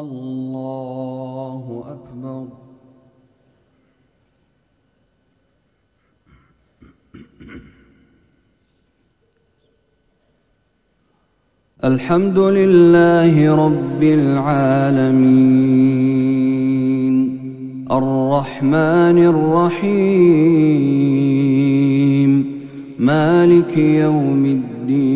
الله أكبر. الحمد لله رب العالمين. الرحمن الرحيم. مالك يوم الدين.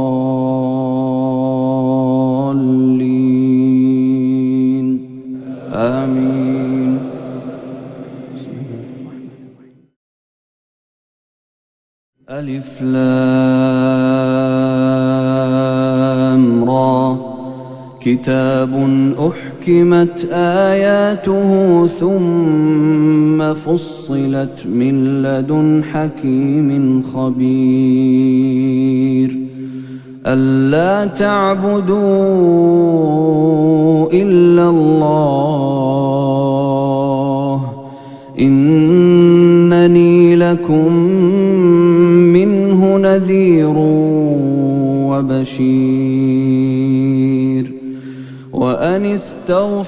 ألف لام را. كتاب أحكمت آياته ثم فصلت من لدن حكيم خبير. ألا تعبدوا إلا الله. إنني لكم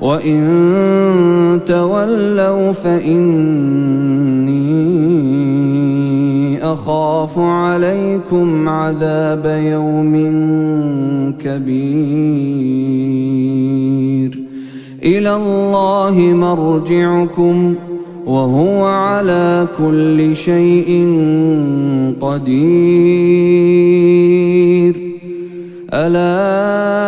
وإن تولوا فإني أخاف عليكم عذاب يوم كبير إلى الله مرجعكم وهو على كل شيء قدير ألا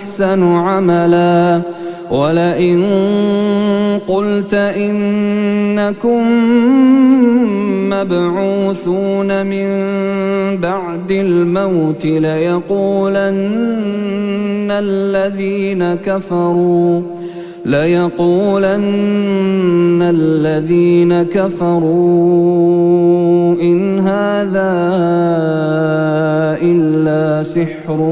عملا. ولئن قلت إنكم مبعوثون من بعد الموت ليقولن الذين كفروا ليقولن الذين كفروا إن هذا إلا سحر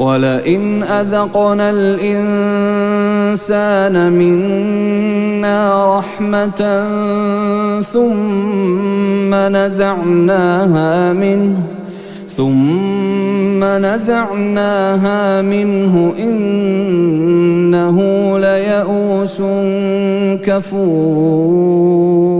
ولئن أذقنا الإنسان منا رحمة ثم نزعناها منه ثم نزعناها منه إنه ليئوس كفور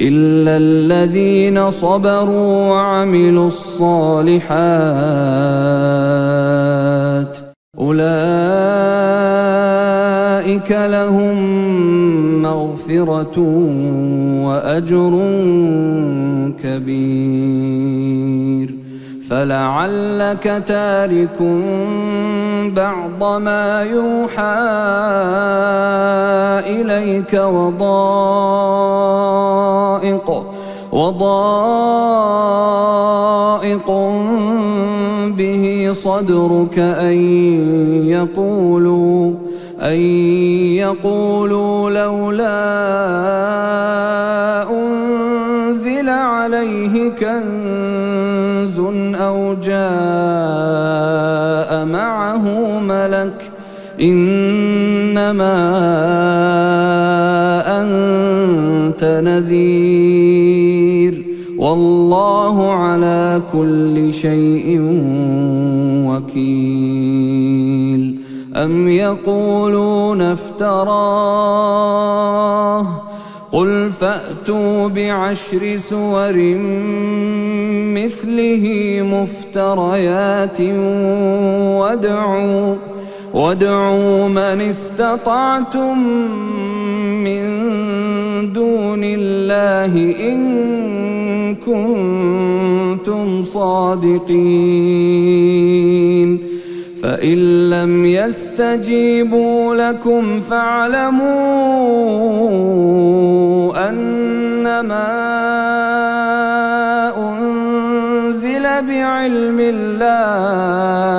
إلا الذين صبروا وعملوا الصالحات أولئك لهم مغفرة وأجر كبير فلعلك تارك بعض ما يوحى إليك وضائق وضائق به صدرك أن يقولوا أن يقولوا لولا أنزل عليه كنز ملك إنما أنت نذير. والله على كل شيء وكيل. أم يقولون افتراه. قل فأتوا بعشر سور مثله مفتريات وادعوا وادعوا من استطعتم من دون الله إن كنتم صادقين. فإن لم يستجيبوا لكم فاعلموا أنما أنزل بعلم الله.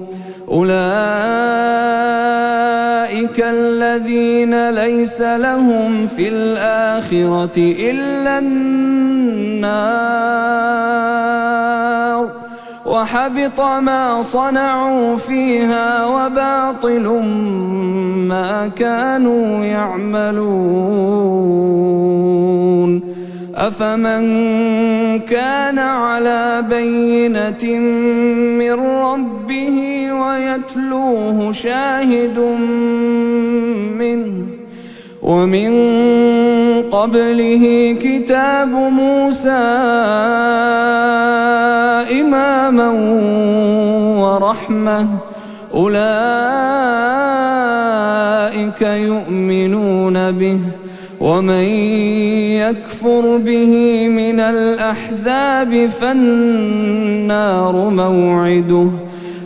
أولئك الذين ليس لهم في الآخرة إلا النار وحبط ما صنعوا فيها وباطل ما كانوا يعملون أفمن كان على بينة من ربه ويتلوه شاهد منه. ومن قبله كتاب موسى إماما ورحمة. أولئك يؤمنون به. ومن يكفر به من الأحزاب فالنار موعده.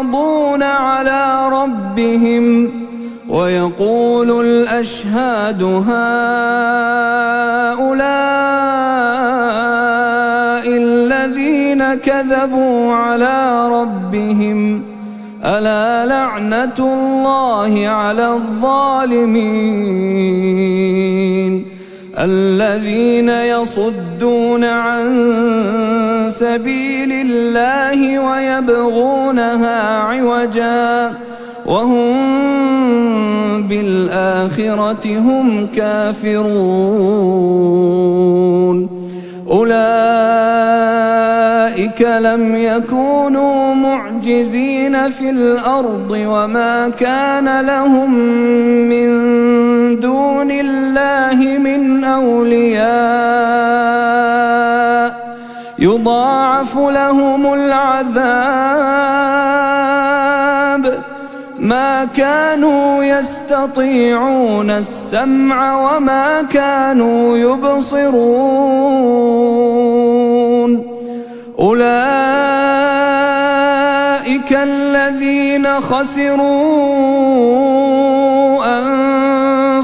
يعرضون على ربهم ويقول الأشهاد هؤلاء الذين كذبوا على ربهم ألا لعنة الله على الظالمين الذين يصدون عن سبيل الله ويبغونها عوجا وهم بالآخرة هم كافرون. أولئك لم يكونوا معجزين في الأرض وما كان لهم من دون الله من أولياء يضاعف لهم العذاب ما كانوا يستطيعون السمع وما كانوا يبصرون أولئك الذين خسروا